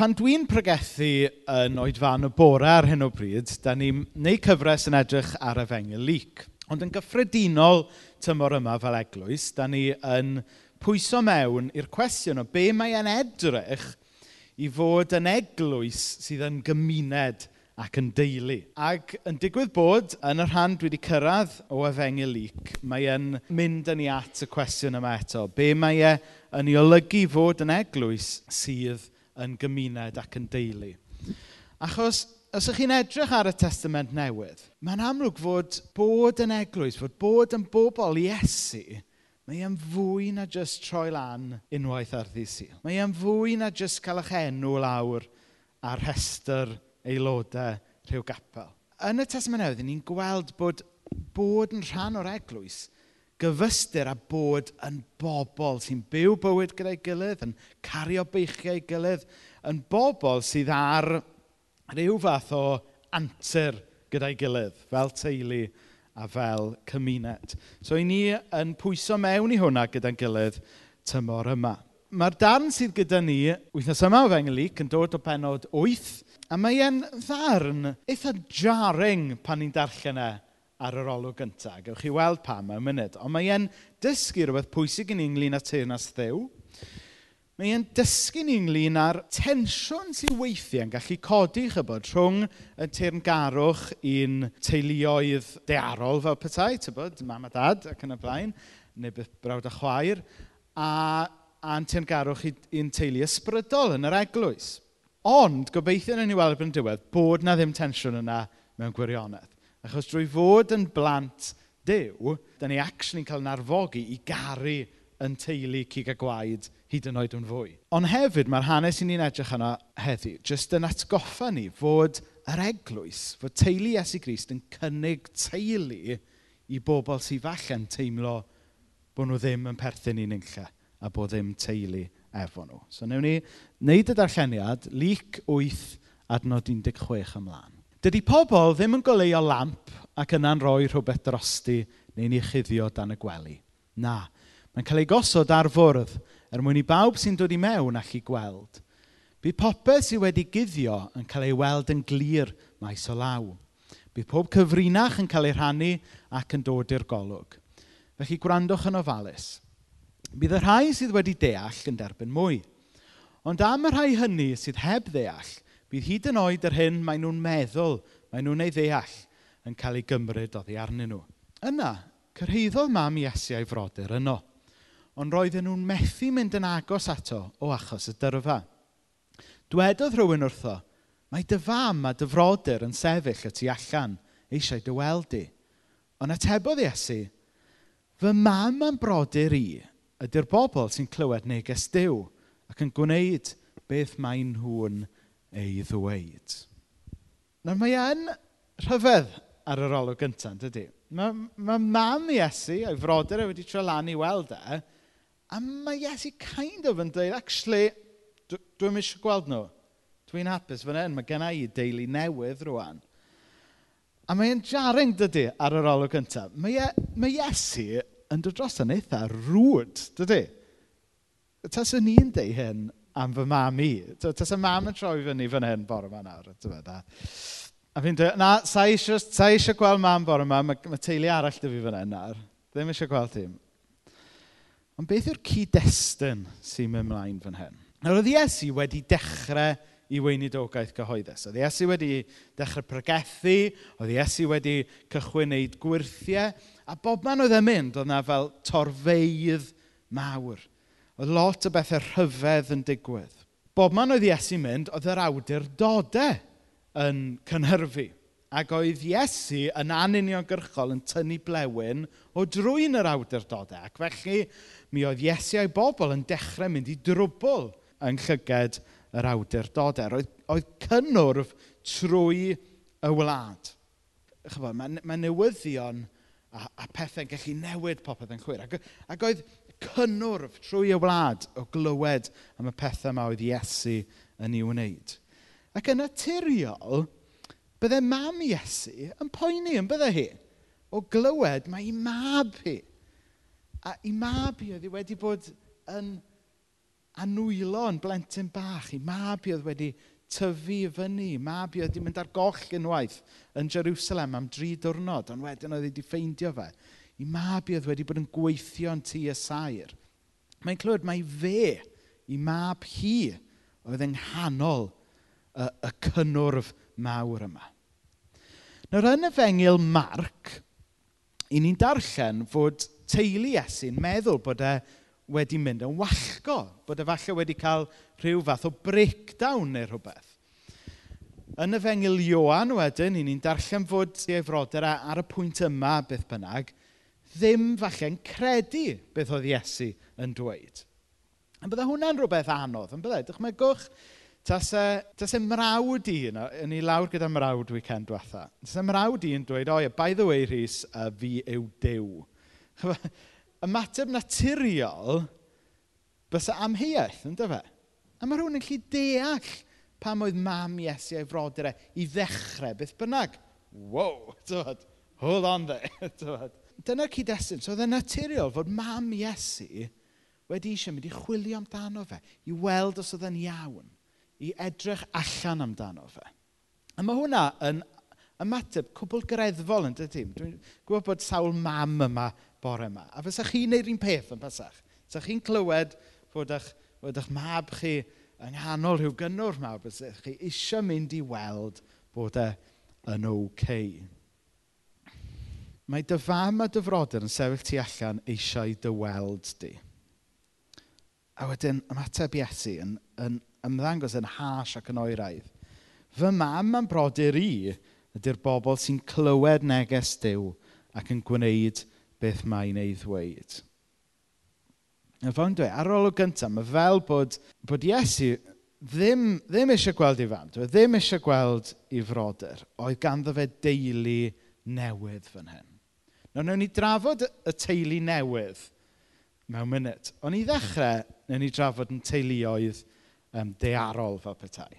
pan dwi'n pregethu yn oedfan y bore ar hyn o bryd, da ni'n neud cyfres yn edrych ar efengyl lyc. Ond yn gyffredinol tymor yma fel eglwys, da ni yn pwyso mewn i'r cwestiwn o be en edrych i fod yn eglwys sydd yn gymuned ac yn deulu. Ac yn digwydd bod, yn y rhan dwi wedi cyrraedd o efengyl lyc, mae e'n mynd yn ei at y cwestiwn yma eto. Be mae e yn ei olygu fod yn eglwys sydd yn gymuned ac yn deulu. Achos, os ydych chi'n edrych ar y testament newydd, mae'n amlwg fod bod yn eglwys, fod bod yn bobl Iesu, mae e'n fwy na jyst troi lan unwaith ar ddi syl. Mae e'n fwy na jyst cael eich enw lawr ar rhestr aelodau rhyw gapel. Yn y testament newydd, ni'n gweld bod bod yn rhan o'r eglwys – gyfystyr a bod yn bobl sy'n byw bywyd gyda'i gilydd, yn cario beichiau gilydd, yn bobl sydd ar rhyw fath o antur gyda'i gilydd, fel teulu a fel cymuned. So, i ni yn pwyso mewn i hwnna gyda'n gilydd tymor yma. Mae'r darn sydd gyda ni wythnos yma o Fengelic yn dod o benod 8, a mae e'n ddarn eitha jarring pan ni'n darllen e ar yr olwg gyntaf. Gewch chi weld pam mewn munud. Ond mae e'n dysgu rhywbeth pwysig i ni ynglyn â teyrnas ddew. Mae e'n dysgu ni ynglyn â'r tensiwn sy'n weithiau yn gallu codi chybod rhwng y teyrngarwch i'n teuluoedd dearol fel petai, tybod, mam a dad ac yn y blaen, neu beth brawd a chwaer, a a'n teyrngarwch i'n teulu ysbrydol yn yr eglwys. Ond gobeithio yn ni weld yn diwedd bod na ddim tensiwn yna mewn gwirionedd. Achos drwy fod yn blant dew, da ni actually'n cael narfogi i garu yn teulu cig a gwaed hyd yn oed yn fwy. Ond hefyd mae'r hanes i ni'n edrych yna heddi, jyst yn atgoffa ni fod yr eglwys, fod teulu Iesu Grist yn cynnig teulu i bobl sydd falle'n teimlo bod nhw ddim yn perthyn i'n unlle a bod ddim teulu efo nhw. So newn ni wneud y darlleniad, lyc 8 adnod 16 ymlaen. Dydy pobl ddim yn goleio lamp ac yna'n rhoi rhywbeth drosti neu'n ei chuddio dan y gwely. Na, mae'n cael ei gosod ar fwrdd er mwyn i bawb sy'n dod i mewn allu gweld. Bydd popeth sydd wedi guddio yn cael ei weld yn glir maes o law. Bydd pob cyfrinach yn cael ei rhannu ac yn dod i'r golwg. Felly gwrandwch yn ofalus. Bydd y rhai sydd wedi deall yn derbyn mwy. Ond am y rhai hynny sydd heb ddeall – Bydd hyd yn oed yr hyn maen nhw'n meddwl, maen nhw'n ei ddeall, yn cael ei gymryd oddi arnyn nhw. Yna, cyrhaeddodd mam Iesu a'i frodyr yno, ond roedden nhw'n methu mynd yn agos ato o achos y dyrfa. Dwedodd rhywun wrtho, mae dy fam a dy frodyr yn sefyll y tu allan, eisiau dy weld i. Ond atebodd Iesu, fy mam a'n brodyr i ydy'r bobl sy'n clywed neges Dyw ac yn gwneud beth mae nhw'n gwneud ei ddweud. Nawr mae e'n rhyfedd ar yr olwg gyntaf, dydy. Mae, mae mam Iesu, a'i frodyr e, wedi trio lan i weld e, a mae Iesu kind of yn dweud, actually, dwi'n eisiau gweld nhw. Dwi'n hapus fan hyn, mae gen i deulu newydd rwan. A mae'n jarring dydy ar yr olwg gyntaf. Mae, e, mae Iesu yn dod dros yn eitha rwyd, dydy. Tas o'n i'n deud hyn am fy mam i. Tas y mam yn troi fyny fan hyn bore yma nawr. E. A fi'n dweud, na, sa eisiau, sa eisiau gweld mam bore yma, mae, mae teulu arall dy fi fan hyn nawr. Ddim eisiau gweld ti. Ond beth yw'r cyd-destun sy'n mynd ymlaen fan hyn? Nawr, oedd Iesu wedi dechrau i weinidogaeth gyhoeddus. Oedd Iesu wedi dechrau pregethu, oedd Iesu wedi cychwyn wneud gwirthiau, a bob man oedd e'n mynd, oedd yna fel torfeidd mawr. Oedd lot o bethau rhyfedd yn digwydd. Bob man oedd Iesu mynd, oedd yr awdurdodau yn cynhyrfu. Ac oedd Iesu yn anuniongyrchol yn tynnu blewyn o drwy'n yr awdurdodau. Ac felly, mi oedd Iesu a'i bobl yn dechrau mynd i drwbl yng llyged yr awdurdodau. Roedd, oedd cynnwrf trwy y wlad. Chybod, mae, mae newyddion a, a pethau'n gallu newid popeth yn chwyr. Ac, ac oedd cynnwrf trwy y wlad o glywed am y pethau yma oedd Iesu yn ei wneud. Ac yn naturiol, bydde mam Iesu yn poeni yn bydde hi o glywed mae ei mab hi. A ei mab hi oedd hi wedi bod yn anwylo yn blentyn bach. Ei mab hi oedd wedi tyfu i fyny. Mab i oedd wedi mynd ar goll unwaith yn Jerusalem am dri diwrnod, ond wedyn oedd wedi ffeindio fe. I mab i oedd wedi bod yn gweithio yn tu y sair. Mae'n clywed mai fe, i mab hi, oedd yng nghanol y, y cynnwrf mawr yma. Nawr yn y fengil Marc, i ni'n darllen fod teulu Iesu'n meddwl bod e wedi mynd yn wallgo, bod e falle wedi cael rhyw fath o breakdown neu rhywbeth. Yn y fengil Ioan wedyn, i ni'n darllen fod ei frodau ar y pwynt yma beth bynnag, ddim falle'n credu beth oedd Iesu yn dweud. A bydde hwnna'n rhywbeth anodd, yn bydde? Dychmygwch, tas e, tas e mrawd i, yn, ei lawr gyda mrawd weekend diwetha, tas e mrawd i yn dweud, o ie, by the way, Rhys, uh, fi yw Dyw. Ymateb naturiol bysa amheuaeth, yn dyfa? A mae rhywun yn gallu deall pam oedd mam Iesu a'i frodyr e i ddechrau beth bynnag. Wow, dod, hold on there, dod dyna'r cyd-destun. So oedd e'n naturiol fod mam Iesu wedi eisiau mynd i chwilio amdano fe, i weld os oedd e'n iawn, i edrych allan amdano fe. A mae hwnna yn ymateb cwbl greddfol yn dydy. Dwi'n gwybod bod sawl mam yma bore yma. A fysa chi'n neud un peth yn pasach. Fysa chi'n clywed fod eich, fod eich mab chi yng nghanol rhyw gynnwr mawr, bysa chi eisiau mynd i weld bod e yn oce. Okay mae dy fam a dy frodyr yn sefyll tu allan eisiau dy weld di. A wedyn ymateb Iesu yn, yn ymddangos yn hash ac yn oeraidd. Fy mam a'n brodyr i ydy'r bobl sy'n clywed neges diw ac yn gwneud beth mae'n ei ddweud. A fo'n dweud, ar ôl o gyntaf, mae fel bod, bod Iesu ddim, ddim eisiau gweld ei fam, dwi ddim eisiau gweld ei frodyr. Oedd ganddo fe deulu newydd fan hyn. Nawr, wnawn ni drafod y teulu newydd mewn munud. Ond i ddechrau, wnawn ni drafod yn teuluoedd um, dearol fel petai.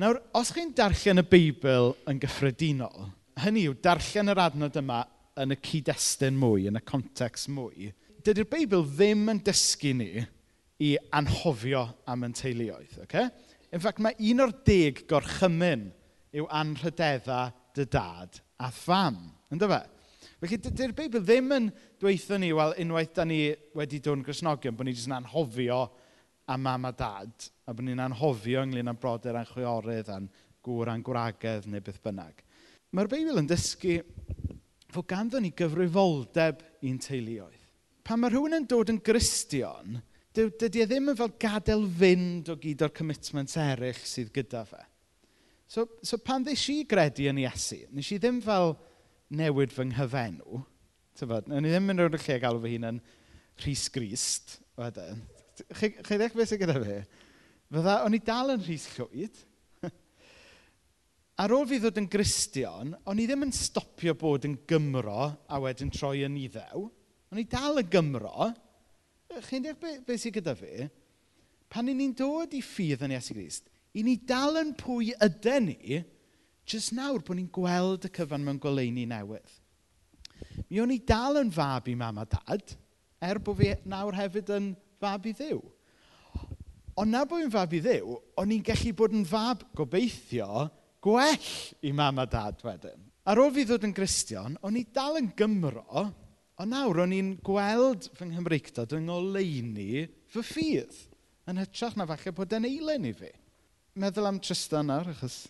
Nawr, os chi'n darllen y Beibl yn gyffredinol, hynny yw darllen yr adnod yma yn y cyd-destun mwy, yn y context mwy, dydy'r Beibl ddim yn dysgu ni i anhofio am yn teuluoedd, okay? In fact, mae un o'r deg gorchymyn yw anrhydedda dy dad a pham, ynddo fe? Felly, dydy'r Beibl ddim yn dweithio ni, wel, unwaith da ni wedi dod yn Grisnogion, bod ni jyst yn anhofio am mam a dad, a bod ni'n anhofio ynglyn â'n brodyr a'n chwiorydd a'n gŵr a'n gwragedd neu beth bynnag. Mae'r Beibl yn dysgu fod ganddo ni gyfrifoldeb i'n teuluoedd. Pan mae rhywun yn dod yn Gristion, dydy e ddim yn fel gadael fynd o gyd o'r commitments eraill sydd gyda fe. So, so pan ddys i gredu yn Iesu, nes i ddim fel newid fy nghyfenw. Tyfod, wnawn ni ddim yn rownd lle galw fy hun yn Rhys Grist. Wedyn. Chi, chi ddech beth sydd gyda fi? Fydda, o'n i dal yn Rhys Llwyd. Ar ôl fi ddod yn Gristion, o'n i ddim yn stopio bod yn Gymro a wedyn troi yn iddew. O'n i dal yn Gymro. Chi'n deall beth be sydd gyda fi? Pan i ni'n dod i ffydd yn Iesu Grist, i ni dal yn pwy ydy ni, jyst nawr bod ni'n gweld y cyfan mewn goleuni newydd. Mi o'n i dal yn fab i mam a dad, er bod fi nawr hefyd yn fab i ddiw. Ond na bod fi'n fab i ddiw, o'n i'n gallu bod yn fab gobeithio gwell i mam a dad wedyn. Ar ôl fi ddod yn Gristion, o'n i dal yn Gymro, ond nawr o'n i'n gweld fy Nghymreigdod yng ngoleini fy ffydd, yn hytrach na falle bod yn eilen i fi. Meddwl am Tristan nawr, achos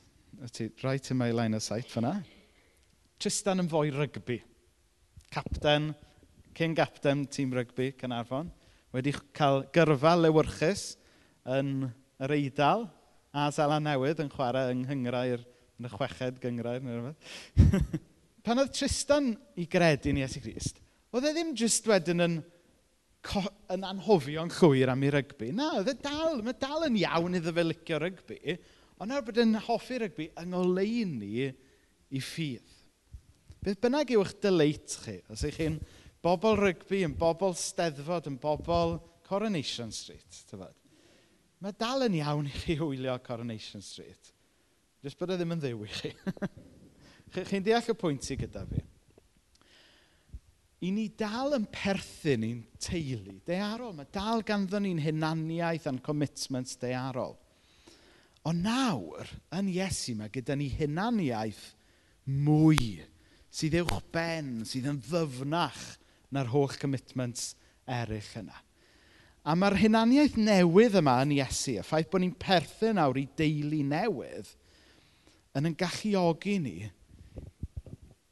ti right in my line of sight fyna. Tristan yn fwy rygbi. Capten, cyn capten tîm rygbi Cynarfon. Wedi cael gyrfa lewyrchus yn yr Eidal a Zala Newydd yn chwarae yng Nghyngrair, yn y chweched Gyngrair. Pan oedd Tristan i gredu'n Iesu Grist, oedd e ddim jyst wedyn yn yn anhofio'n llwyr am ei rygbi. Na, oedd e dal, mae dal yn iawn iddo fe licio rygbi, Ond nawr bod yn hoffi rygbi, yng ngoleun i ffydd. Beth bynnag yw eich dyleit chi, os ych chi'n bobl rygbi, yn bobl steddfod, yn bobl Coronation Street, tyfod. Mae dal yn iawn i chi wylio Coronation Street. Jyst bod e ddim yn ddew i chi. Chi'n deall y pwynt i gyda fi. I ni dal yn perthyn i'n teulu dearol. Mae dal ganddo ni'n hunaniaeth a'n commitments dearol. Ond nawr, yn Iesu mae gyda ni hunaniaeth mwy sydd uwchben, sydd yn ddyfnach na'r holl commitments eraill yna. A mae'r hunaniaeth newydd yma yn Iesu, y ffaith bod ni'n perthyn nawr i deulu newydd, yn yn galluogi ni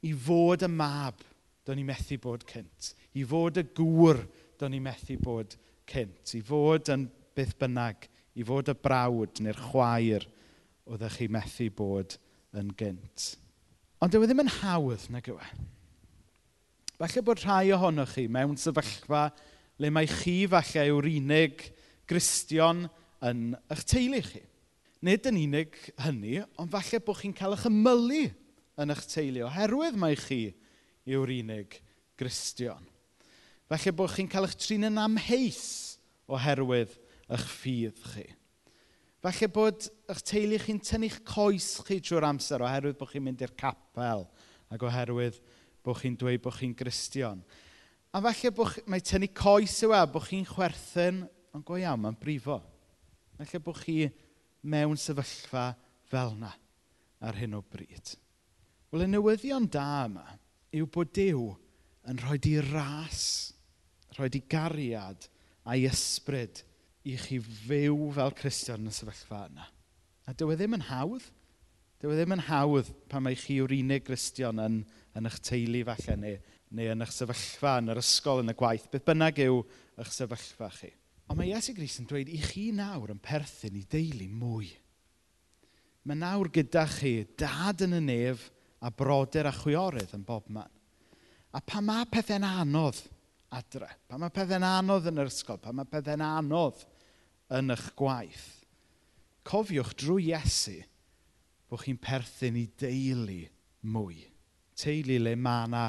i fod y mab do'n ni methu bod cynt, i fod y gŵr do'n ni methu bod cynt, i fod yn beth bynnag i fod y brawd neu'r chwaer oeddech chi methu bod yn gynt. Ond dyw e ddim yn hawdd nag yw e. Falle bod rhai ohonoch chi mewn sefyllfa le mae chi falle yw'r unig gristion yn eich teulu chi. Nid yn unig hynny, ond falle bod chi'n cael eich ymylu yn eich teulu oherwydd mae chi yw'r unig gristion. Falle bod chi'n cael eich trin yn amheus oherwydd eich ffydd chi. Falle bod eich teulu chi'n tynnu'ch coes chi drwy'r amser oherwydd bod chi'n mynd i'r capel ac oherwydd bod chi'n dweud bod chi'n gristion. A falle bod chi, mae tynnu coes yw e, bod chi'n chwerthin, ond go iawn, mae'n brifo. Falle bod chi mewn sefyllfa fel yna ar hyn o bryd. Wel, y newyddion da yma yw bod Dyw yn rhoi di ras, rhoi di gariad a'i ysbryd i chi fyw fel Cristion yn y sefyllfa yna. A dyw e ddim yn hawdd. Dyw e ddim yn hawdd pan mae chi yw'r unig Gristion yn, yn eich teulu falle neu, neu yn eich sefyllfa, yn yr ysgol, yn y gwaith. Beth bynnag yw eich sefyllfa chi. Ond mae Iesu Gris yn dweud i chi nawr yn perthyn i deulu mwy. Mae nawr gyda chi dad yn y nef a brodyr a chwiorydd yn bob man. A pa mae pethau'n anodd adre, pa mae pethau'n anodd yn yr ysgol, pa mae pethau'n anodd yn eich gwaith. Cofiwch drwy Iesu bod chi'n perthyn i deulu mwy. Teulu le mae yna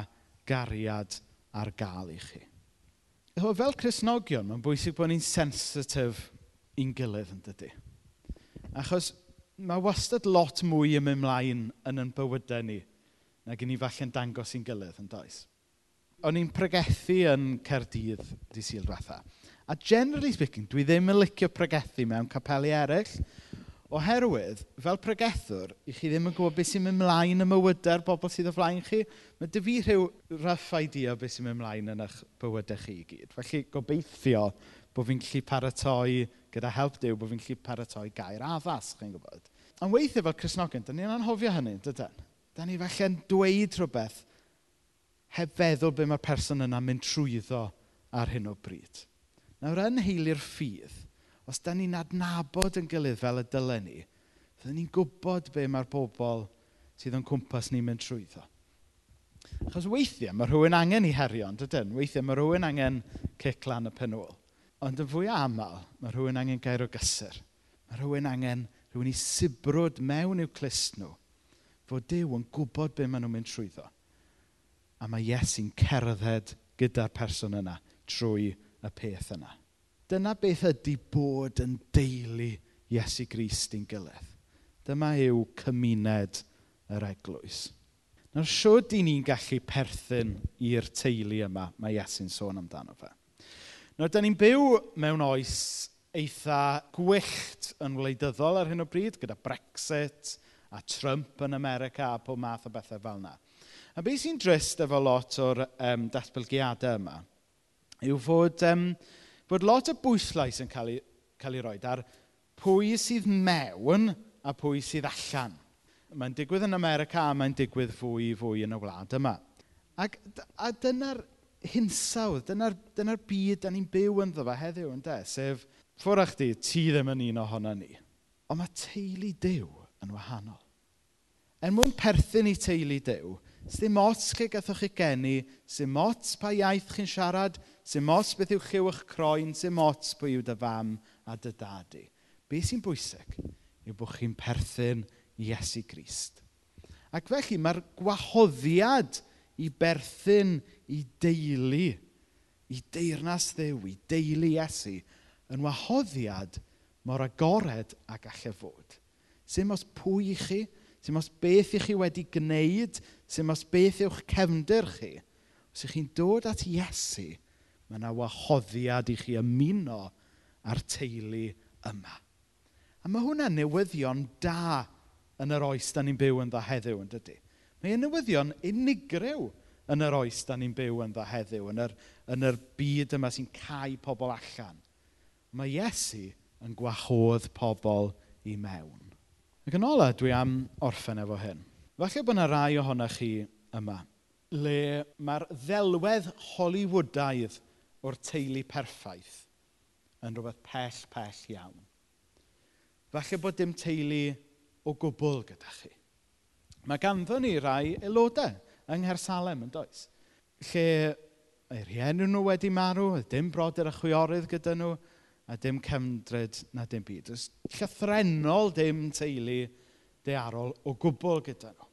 gariad ar gael i chi. Fel Cresnogion, mae'n bwysig bod ni'n sensitif i'n gilydd yn dydy. Achos mae wastad lot mwy yn mynd mlaen yn yn bywydau ni na gen i falle'n dangos i'n gilydd yn does. O'n i'n pregethu yn Cerdydd di Sil Dwetha. A generally speaking, dwi ddim yn licio pregethu mewn capelu eraill oherwydd, fel pregethwr, i chi ddim yn gwybod beth sy'n mynd mlaen y mywydau'r bobl sydd o flaen chi. Mae dy fi rhyw rough idea beth sy'n mynd mlaen yn eich bywydau chi i gyd. Felly gobeithio bod fi'n gallu paratoi gyda help Dyw, bod fi'n gallu paratoi gair addas, chi'n gwybod. Ond weithio fel Cresnogen, da ni'n anhofio hynny, dydyn. Da ni falle'n dweud rhywbeth heb feddwl be mae'r person yna'n mynd trwyddo ar hyn o bryd. Nawr, yn Heili'r Ffydd, os da ni'n adnabod yn gilydd fel y dylen ni, fydden ni'n gwybod be mae'r bobl sydd yn cwmpas ni'n mynd trwyddo. Achos weithiau mae rhywun angen i herio, ond ydyn, weithiau mae rhywun angen cic lan y penwl. Ond yn fwy aml, mae rhywun angen gair o gysur. Mae rhywun angen rhywun i sibrwd mewn i'w clust nhw fod Dyw yn gwybod be maen nhw'n mynd trwyddo. A mae Iesu'n cerdded gyda'r person yna trwy y peth yna. Dyna beth ydy bod yn deulu Iesu Grist i'n gilydd. Dyma yw cymuned yr eglwys. Nawr siwr i ni'n gallu perthyn i'r teulu yma mae Iesu'n sôn amdano fe. Nawr, da ni'n byw mewn oes eitha gwyllt yn wleidyddol ar hyn o bryd, gyda Brexit a Trump yn America a pob math o bethau fel yna. A beth sy'n drist efo lot o'r um, datblygiadau yma yw fod, um, bod lot o bwyslais yn cael ei, cael ei roed ar pwy sydd mewn a pwy sydd allan. Mae'n digwydd yn America a mae'n digwydd fwy fwy yn y wlad yma. Ac, a dyna'r hinsawdd, dyna'r dyna byd da ni'n byw ynddo fe heddiw, yn de, Sef, ffwrach chdi, ti ddim yn un ohono ni. Ond mae teulu Dyw yn wahanol. Er mwyn perthyn i teulu Dyw, Sdim ots lle gathoch chi geni, sdim ots pa iaith chi'n siarad, sdim ots beth yw chi'w eich croen, sdim ots pwy yw dy fam a dy dadu. Be sy'n bwysig yw bod chi'n perthyn Iesu Grist. Ac felly mae'r gwahoddiad i berthyn i deulu, i deyrnas ddew, i deulu Iesu, yn wahoddiad mor agored a gallai fod. Sym os pwy i chi, Sym os beth ych chi wedi gwneud, sym os beth yw'ch cefndir chi. Os ych chi'n dod at Iesu, mae yna wahoddiad i chi ymuno ar teulu yma. A mae hwnna newyddion da yn yr oes da ni'n byw yn dda heddiw, yn dydy. Mae newyddion unigryw yn yr oes da ni'n byw yn dda heddiw, yn yr, yn yr byd yma sy'n cael pobl allan. Mae Iesu yn gwahodd pobl i mewn. Ac yn ola, dwi am orffen efo hyn. Falle bod yna rai ohonoch chi yma, le mae'r ddelwedd Hollywoodaidd o'r teulu perffaith yn rhywbeth pell, pell iawn. Falle bod dim teulu o gwbl gyda chi. Mae ganddo ni rai aelodau yng Nghersalem yn does, lle ei rhienu nhw wedi marw, dim brodyr a chwiorydd gyda nhw, a dim cymdryd na dim byd. Ys llythrenol dim teulu dearol o gwbl gyda nhw.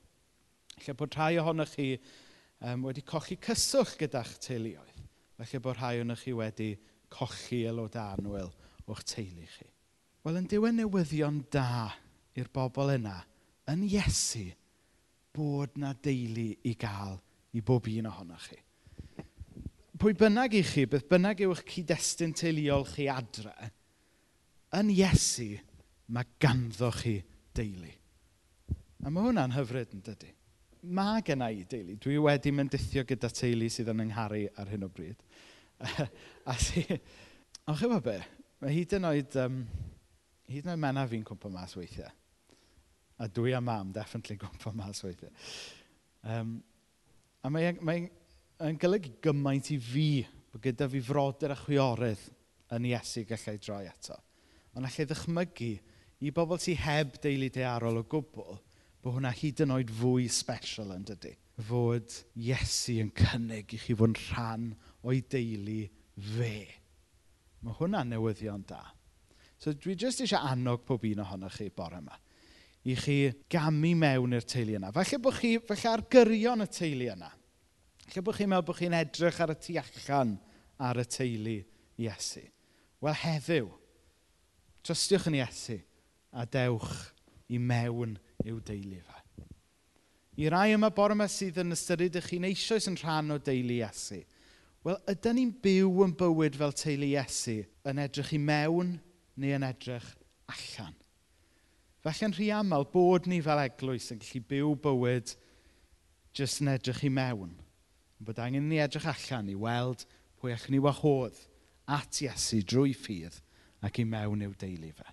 Lle bod rhai ohonych chi um, wedi cochi cyswllt gyda'ch teuluoedd. Felly bod rhai ohonych chi wedi cochi aelod anwyl o'ch teulu chi. Wel, yn diwedd newyddion da i'r bobl yna, yn Iesu, bod na deulu i gael i bob un ohonoch chi pwy bynnag i chi, beth bynnag yw'ch cyd-destun teuluol chi adre, yn Iesu mae ganddo chi deulu. A mae hwnna'n hyfryd yn dydy. Mae gen i deulu. Dwi wedi myndithio gyda teulu sydd yn yngharu ar hyn o bryd. a si... Ond chyfo be? Mae hyd yn oed... Um, hyd yn oed mena fi'n cwmpa mas weithiau. A dwi a mam definitely cwmpa mas weithiau. Um, a mae, e, mae yn golygu gymaint i fi bod gyda fi frodyr a chwiorydd yn Iesu gallai droi eto. Ond allai ddychmygu i bobl sy'n heb deulu dearol o gwbl bod hwnna hyd yn oed fwy special yn dydy. Fod Iesu yn cynnig i chi fod yn rhan o'i deulu fe. Mae hwnna'n newyddion da. So dwi jyst eisiau annog pob un ohonoch chi bore yma i chi gamu mewn i'r teulu yna. Falle bod chi, falle ar gyrion y teulu yna. Falle bod chi'n meddwl bod chi'n edrych ar y tu allan ar y teulu Iesu? Wel, heddiw, trystiwch yn Iesu a dewch i mewn i'w deulu fe. I rai yma bore yma sydd yn ystyried ych chi'n eisoes yn rhan o deulu Iesu, wel, ydyn ni'n byw yn bywyd fel teulu Iesu yn edrych i mewn neu yn edrych allan? Felly'n rhy aml bod ni fel eglwys yn gallu byw bywyd jyst yn edrych i mewn – Bod angen ni edrych allan i weld pwy allwn ni wahodd at Iesu drwy ffydd ac i mewn i'w deulu fe.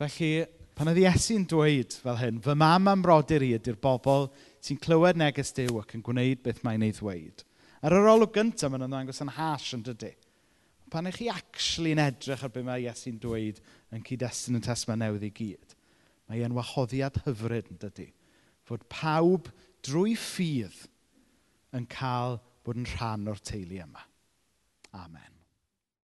Felly, pan oedd Iesu'n dweud fel hyn, fy mam am brodyr i ydy'r bobl sy'n clywed neges Dyw ac yn gwneud beth mae'n ei ddweud. Ar yr olwg gyntaf, mae'n ymddangos yn hash yn dydy. Pan eich chi actually yn edrych ar beth mae Iesu'n dweud yn cyd-destun y Tesma Newydd i gyd, mae e'n wahoddiad hyfryd yn dydy. Fod pawb drwy ffydd yn cael bod yn rhan o'r teulu yma. Amen.